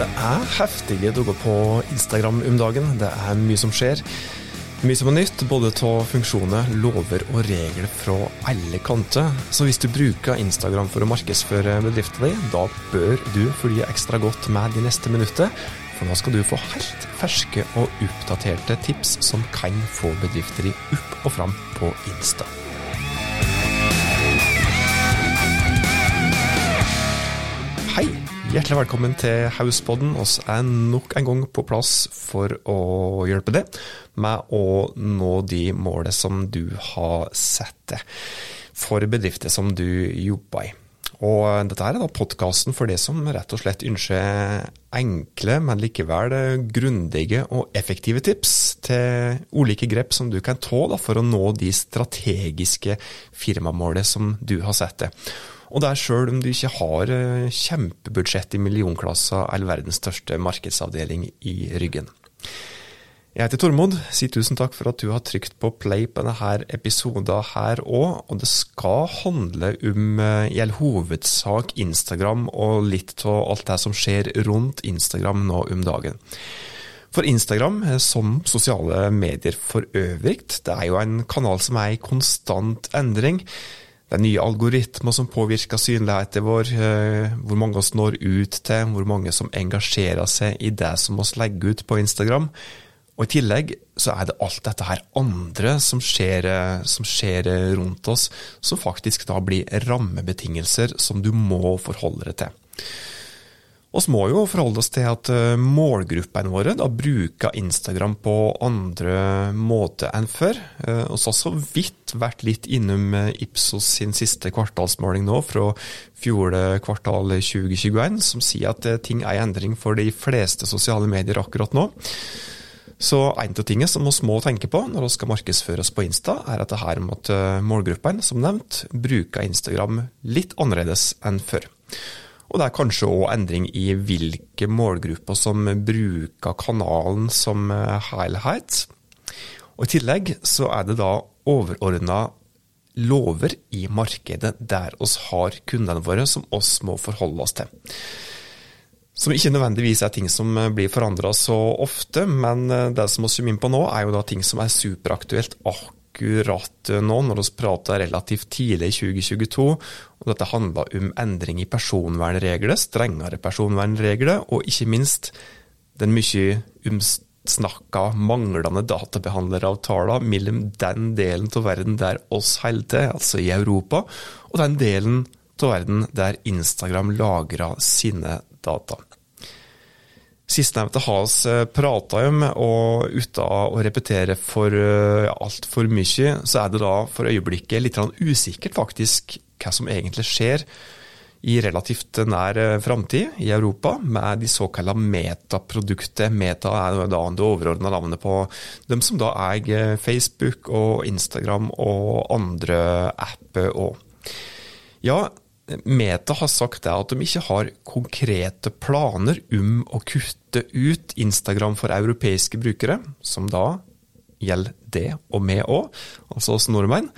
Det er heftige dager på Instagram om dagen. Det er mye som skjer. Mye som er nytt, både av funksjoner, lover og regler fra alle kanter. Så hvis du bruker Instagram for å markedsføre bedriften din, da bør du følge ekstra godt med de neste minutter. For nå skal du få helt ferske og oppdaterte tips som kan få bedrifter din opp og fram på Insta. Hjertelig velkommen til Hauspodden. oss er nok en gang på plass for å hjelpe deg med å nå de målene som du har satt deg for bedrifter som du jobber i. Og dette er da podkasten for det som rett og slett ønsker enkle, men likevel grundige og effektive tips til ulike grep som du kan ta for å nå de strategiske firmamålene som du har satt deg. Og det er sjøl om du ikke har eh, kjempebudsjett i millionklassa eller verdens største markedsavdeling i ryggen. Jeg heter Tormod. Si tusen takk for at du har trykt på play på denne episoden her òg. Og det skal handle om eh, i all hovedsak Instagram og litt av alt det som skjer rundt Instagram nå om dagen. For Instagram, eh, som sosiale medier for øvrig, det er jo en kanal som er i konstant endring. Det er nye algoritmer som påvirker synligheten vår, eh, hvor mange oss når ut til, hvor mange som engasjerer seg i det som oss legger ut på Instagram. Og I tillegg så er det alt dette her andre som skjer, eh, som skjer rundt oss, som faktisk da blir rammebetingelser som du må forholde deg til. Vi må jo forholde oss til at eh, målgruppene våre da bruker Instagram på andre måter enn før. Vi har så vidt vært litt innom eh, Ipsos sin siste kvartalsmåling nå, fra fjorde kvartal 2021, som sier at eh, ting er i endring for de fleste sosiale medier akkurat nå. Så en av tingene som vi må tenke på når vi skal markedsføre oss på Insta, er at det her målgruppene, som nevnt, bruker Instagram litt annerledes enn før. Og det er kanskje òg endring i hvilke målgrupper som bruker kanalen som eh, helhet. Og I tillegg så er det da overordna lover i markedet der oss har kundene våre som oss må forholde oss til. Som ikke nødvendigvis er ting som eh, blir forandra så ofte, men eh, det som vi kommer inn på nå, er jo da ting som er superaktuelt akkurat akkurat nå, når vi prater relativt tidlig i 2022. og Dette handler om endring i personvernregler, strengere personvernregler, og ikke minst den mye omsnakka manglende databehandleravtalen mellom den delen av verden der oss holder til, altså i Europa, og den delen av verden der Instagram lagrer sine data. Sistnevnte har vi eh, prata om, og uten å repetere for eh, altfor mye, så er det da for øyeblikket litt usikkert faktisk hva som egentlig skjer i relativt nær eh, framtid i Europa med de såkalte metaprodukter. Meta er da det overordna navnet på dem som da eier Facebook og Instagram og andre apper òg. Ja, Meta har sagt at de ikke har konkrete planer om å kutte ut Instagram for europeiske brukere, som da gjelder det og meg òg, altså oss nordmenn.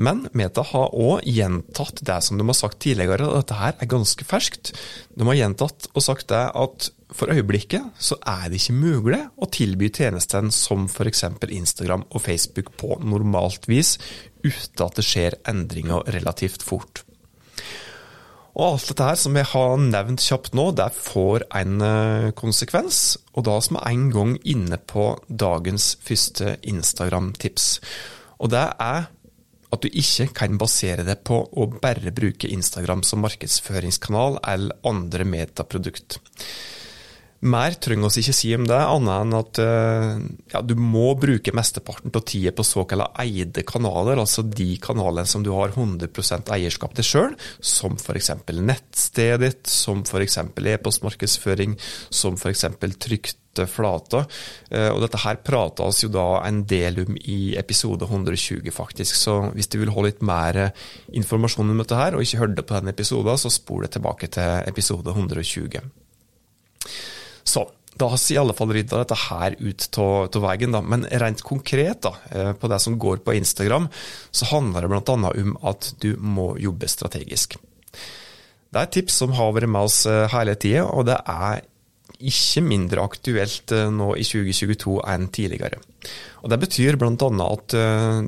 Men Meta har òg gjentatt det som de har sagt tidligere, at dette her er ganske ferskt. De har gjentatt og sagt det at for øyeblikket så er det ikke mulig å tilby tjenestene som f.eks. Instagram og Facebook på normalt vis, uten at det skjer endringer relativt fort. Og alt dette her som jeg har nevnt kjapt nå, det får en eh, konsekvens. Og da som er en gang inne på dagens første Instagram-tips. Og det er at du ikke kan basere deg på å bare bruke Instagram som markedsføringskanal eller andre metaprodukt. Mer trenger vi ikke si om det, annet enn at eh, ja, du må bruke mesteparten av tida på såkalte eide kanaler, altså de kanalene som du har 100 eierskap til sjøl, som f.eks. nettstedet ditt, som f.eks. e-postmarkedsføring, som f.eks. trykte flater. Eh, og dette her prates jo da en del om i episode 120, faktisk. Så hvis du vil ha litt mer informasjon om dette her, og ikke hørte på denne episoden, så spol det tilbake til episode 120. Så da har vi i alle fall rydda dette her ut av veien. Men rent konkret da, eh, på det som går på Instagram, så handler det bl.a. om at du må jobbe strategisk. Det er et tips som har vært med oss eh, hele tida, og det er ikke mindre aktuelt nå i 2022 enn tidligere. Og Det betyr bl.a. at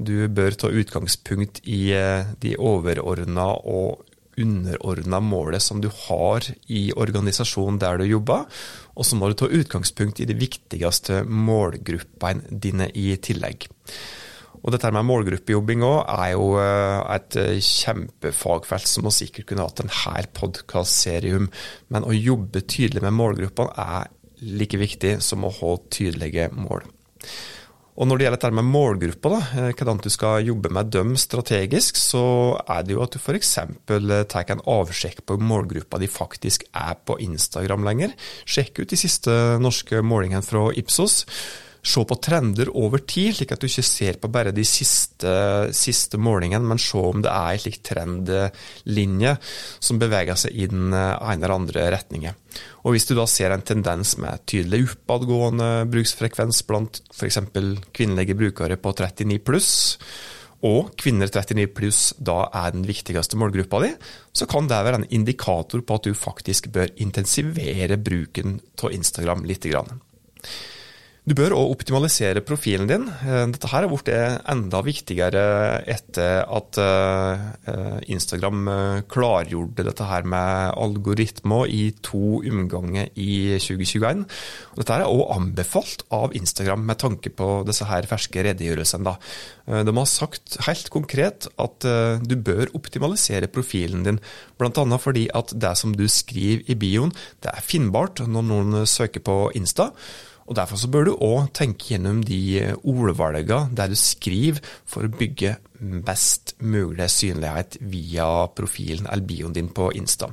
du bør ta utgangspunkt i de overordna og underordna målet som du har i organisasjonen der du jobber, og så må du ta utgangspunkt i de viktigste målgruppene dine i tillegg. Og dette med målgruppejobbing òg er jo eh, et eh, kjempefagfelt som vi sikkert kunne hatt en hel podkastserie om. Men å jobbe tydelig med målgruppene er like viktig som å ha tydelige mål. Og Når det gjelder dette med målgrupper, da, eh, hvordan du skal jobbe med dem strategisk, så er det jo at du f.eks. tar en avsjekk på målgruppa de faktisk er på Instagram lenger. Sjekk ut de siste norske målingene fra Ipsos se på trender over tid, slik at du ikke ser på bare de siste, siste målingene, men se om det er en slik trendlinje som beveger seg i den ene eller andre retningen. Og Hvis du da ser en tendens med tydelig oppadgående bruksfrekvens blant f.eks. kvinnelige brukere på 39 pluss, og kvinner 39 pluss da er den viktigste målgruppa di, så kan det være en indikator på at du faktisk bør intensivere bruken av Instagram litt. Du bør òg optimalisere profilen din. Eh, dette her er blitt enda viktigere etter at eh, Instagram eh, klargjorde dette her med algoritmer i to omganger i 2021. Dette er òg anbefalt av Instagram med tanke på disse her ferske redegjørelsene. De har sagt helt konkret at du bør optimalisere profilen din, bl.a. fordi at det som du skriver i bioen, det er finnbart når noen søker på Insta. Og Derfor så bør du òg tenke gjennom de ordvalgene der du skriver for å bygge best mulig synlighet via profilen eller bioen din på Insta.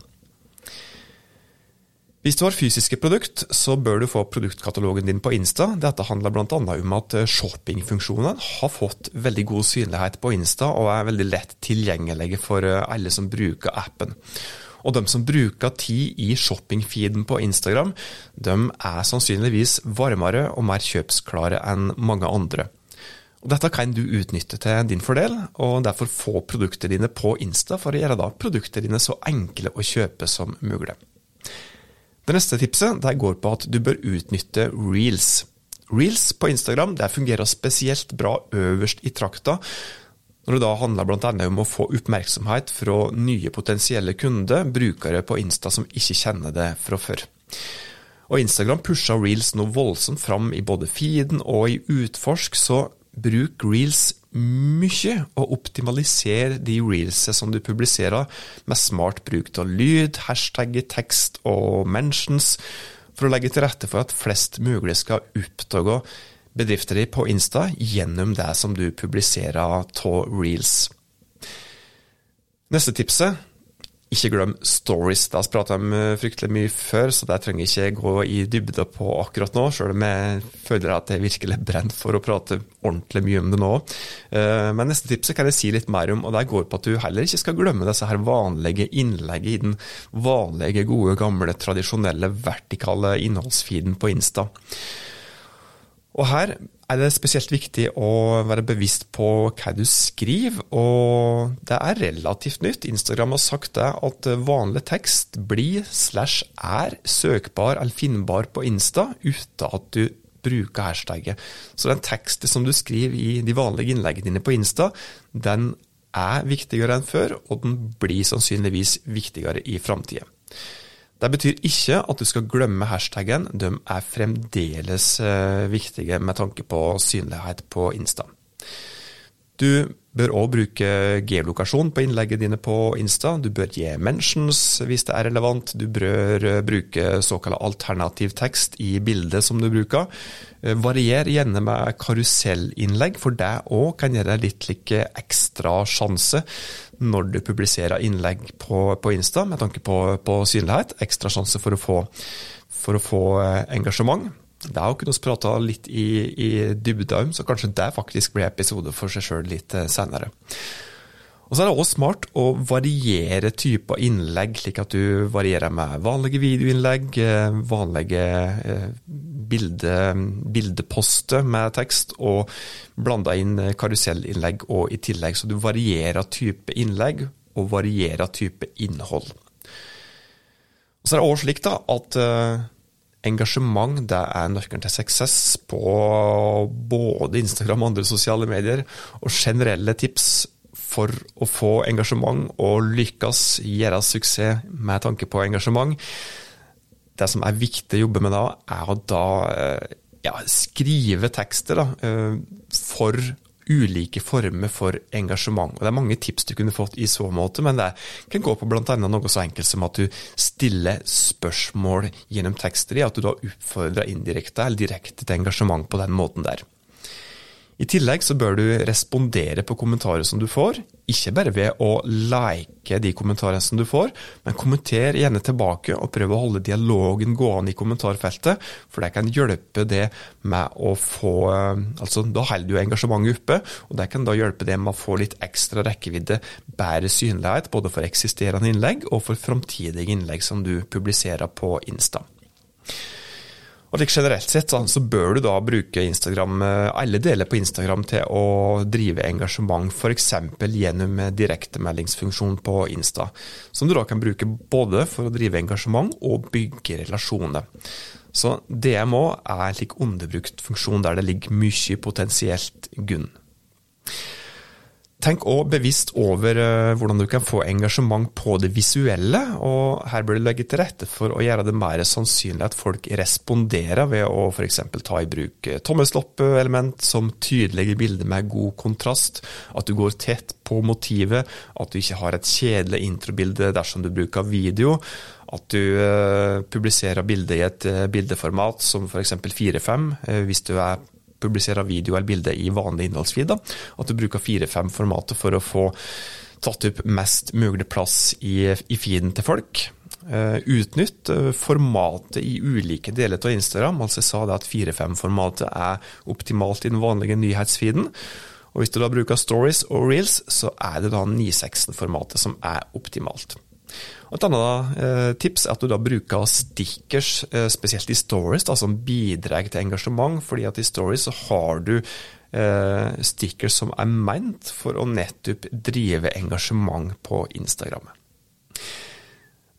Hvis du har fysiske produkt, så bør du få produktkatalogen din på Insta. Dette handler bl.a. om at shoppingfunksjonen har fått veldig god synlighet på Insta, og er veldig lett tilgjengelige for alle som bruker appen. Og de som bruker tid i shoppingfeeden på Instagram, de er sannsynligvis varmere og mer kjøpsklare enn mange andre. Og dette kan du utnytte til din fordel, og derfor få produktene dine på Insta for å gjøre da produktene dine så enkle å kjøpe som mulig. Det neste tipset går på at du bør utnytte reels. Reels på Instagram fungerer spesielt bra øverst i trakta, når det da handler bl.a. om å få oppmerksomhet fra nye potensielle kunder, brukere på Insta som ikke kjenner det fra før. Og Instagram pusher reels nå voldsomt fram i både feeden og i utforsk, så bruk reels mye, og optimaliser de reelsene som du publiserer, med smart bruk av lyd, hashtag, tekst og mentions, for å legge til rette for at flest mulig skal oppdage bedrifter di på Insta gjennom det som du publiserer av reels. Neste tipset ikke glem stories. Det har vi prata om eh, fryktelig mye før, så det trenger jeg ikke gå i dybde på akkurat nå, sjøl om jeg føler at jeg virkelig brenner for å prate ordentlig mye om det nå. Eh, men neste tipset kan jeg si litt mer om, og det går på at du heller ikke skal glemme disse her vanlige innleggene i den vanlige, gode, gamle, tradisjonelle, vertikale innholdsfeeden på Insta. Og her er det spesielt viktig å være bevisst på hva du skriver, og det er relativt nytt. Instagram har sagt det at vanlig tekst blir slash er søkbar eller finnbar på Insta uten at du bruker hashtagget. Så den teksten som du skriver i de vanlige innleggene dine på Insta, den er viktigere enn før, og den blir sannsynligvis viktigere i framtida. Det betyr ikke at du skal glemme hashtaggen, de er fremdeles eh, viktige med tanke på synlighet på Insta. Du bør òg bruke geolokasjon på innlegget dine på Insta. Du bør gi mentions hvis det er relevant. Du bør eh, bruke såkalt alternativ tekst i bildet som du bruker. Eh, varier gjerne med karusellinnlegg, for det òg kan gi deg litt like ekstra sjanse når du publiserer innlegg på, på Insta med tanke på, på, synlighet. Ekstra sjanse for å få, for å få eh, engasjement. Har kunne vi prata litt i, i dybda om, så kanskje det faktisk blir episode for seg sjøl litt eh, senere. Og så er det også smart å variere typer innlegg, slik at du varierer med vanlige videoinnlegg, eh, vanlige eh, bilde, bildeposter med tekst, og blander inn karusellinnlegg og i tillegg. Så du varierer type innlegg og varierer type innhold. Og så er det også slik da, at Engasjement det er nøkkelen til suksess på både Instagram og andre sosiale medier. Og generelle tips for å få engasjement og lykkes, gjøre suksess med tanke på engasjement. Det som er viktig å jobbe med da, er å da eh, ja, skrive tekster da, eh, for ulike former for engasjement. Og Det er mange tips du kunne fått i så måte, men det kan gå på bl.a. noe så enkelt som at du stiller spørsmål gjennom tekster i, at du da oppfordrer indirekte eller direkte til engasjement på den måten der. I tillegg så bør du respondere på kommentarer som du får, ikke bare ved å like de kommentarene som du får, men kommenter gjerne tilbake og prøv å holde dialogen gående i kommentarfeltet, for det kan hjelpe det med å få altså Da holder du engasjementet oppe, og det kan da hjelpe det med å få litt ekstra rekkevidde, bedre synlighet, både for eksisterende innlegg og for framtidige innlegg som du publiserer på Insta. Og like Generelt sett så bør du da bruke Instagram, eh, alle deler på Instagram til å drive engasjement, f.eks. gjennom direktemeldingsfunksjon på Insta, som du da kan bruke både for å drive engasjement og bygge relasjoner. Så DMO er en slik underbrukt funksjon der det ligger mye potensielt gunn. Tenk òg bevisst over uh, hvordan du kan få engasjement på det visuelle, og her bør du legge til rette for å gjøre det mer sannsynlig at folk responderer ved å f.eks. ta i bruk uh, tommelsloppelement som tydelige bilder med god kontrast, at du går tett på motivet, at du ikke har et kjedelig introbilde dersom du bruker video, at du uh, publiserer bildet i et bildeformat som f.eks. 4-5, hvis du er publiserer video eller bilde i vanlig innholdsfeed. At du bruker 4-5-formatet for å få tatt opp mest mulig plass i, i feeden til folk. Uh, utnytt uh, formatet i ulike deler av Instagram. altså Jeg sa det at 4-5-formatet er optimalt i den vanlige nyhetsfeeden. Og Hvis du da bruker stories og reels, så er det da 9-16-formatet som er optimalt. Et annet eh, tips er at du da bruker stickers, eh, spesielt i stories, da, som bidrar til engasjement. fordi at i stories så har du eh, stickers som er ment for å nettopp drive engasjement på Instagram.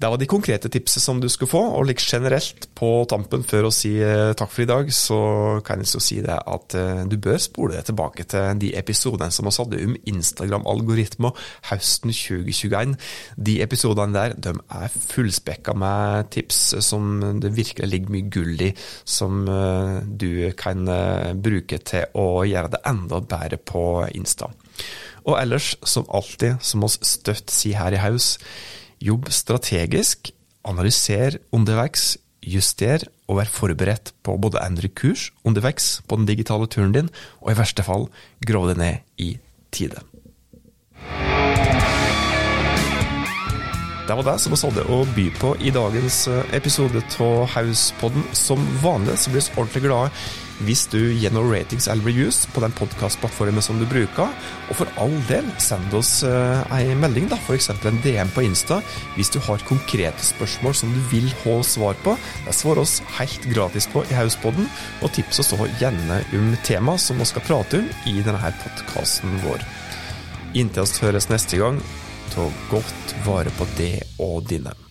Det var de konkrete tipsene som du skulle få, og like generelt på tampen før å si eh, takk for i dag, så kan jeg så si det at eh, du bør spole deg tilbake til de episodene som vi hadde om Instagram-algoritmer høsten 2021. De episodene der de er fullspekka med tips som det virkelig ligger mye gull i, som eh, du kan bruke til å gjøre det enda bedre på Insta. Og ellers, som alltid, som oss støtt sier her i Haus, Jobb strategisk, analyser underveis, juster og vær forberedt på både å endre kurs underveis på den digitale turen din, og i verste fall grov det ned i tide. Det var det som vi hadde å by på i dagens eh, episode av Hauspodden. Som vanlig så blir vi ordentlig glade hvis du gjennom ratings eller reviews på den podkastplattformen som du bruker. Og for all del, send oss uh, ei melding, da, f.eks. en DM på Insta, hvis du har konkrete spørsmål som du vil ha svar på. Det svarer oss helt gratis på i Hauspodden, og tips oss gjerne om tema som vi skal prate om i denne podkasten vår. Inntil vi høres neste gang, ta godt vare på det og dine.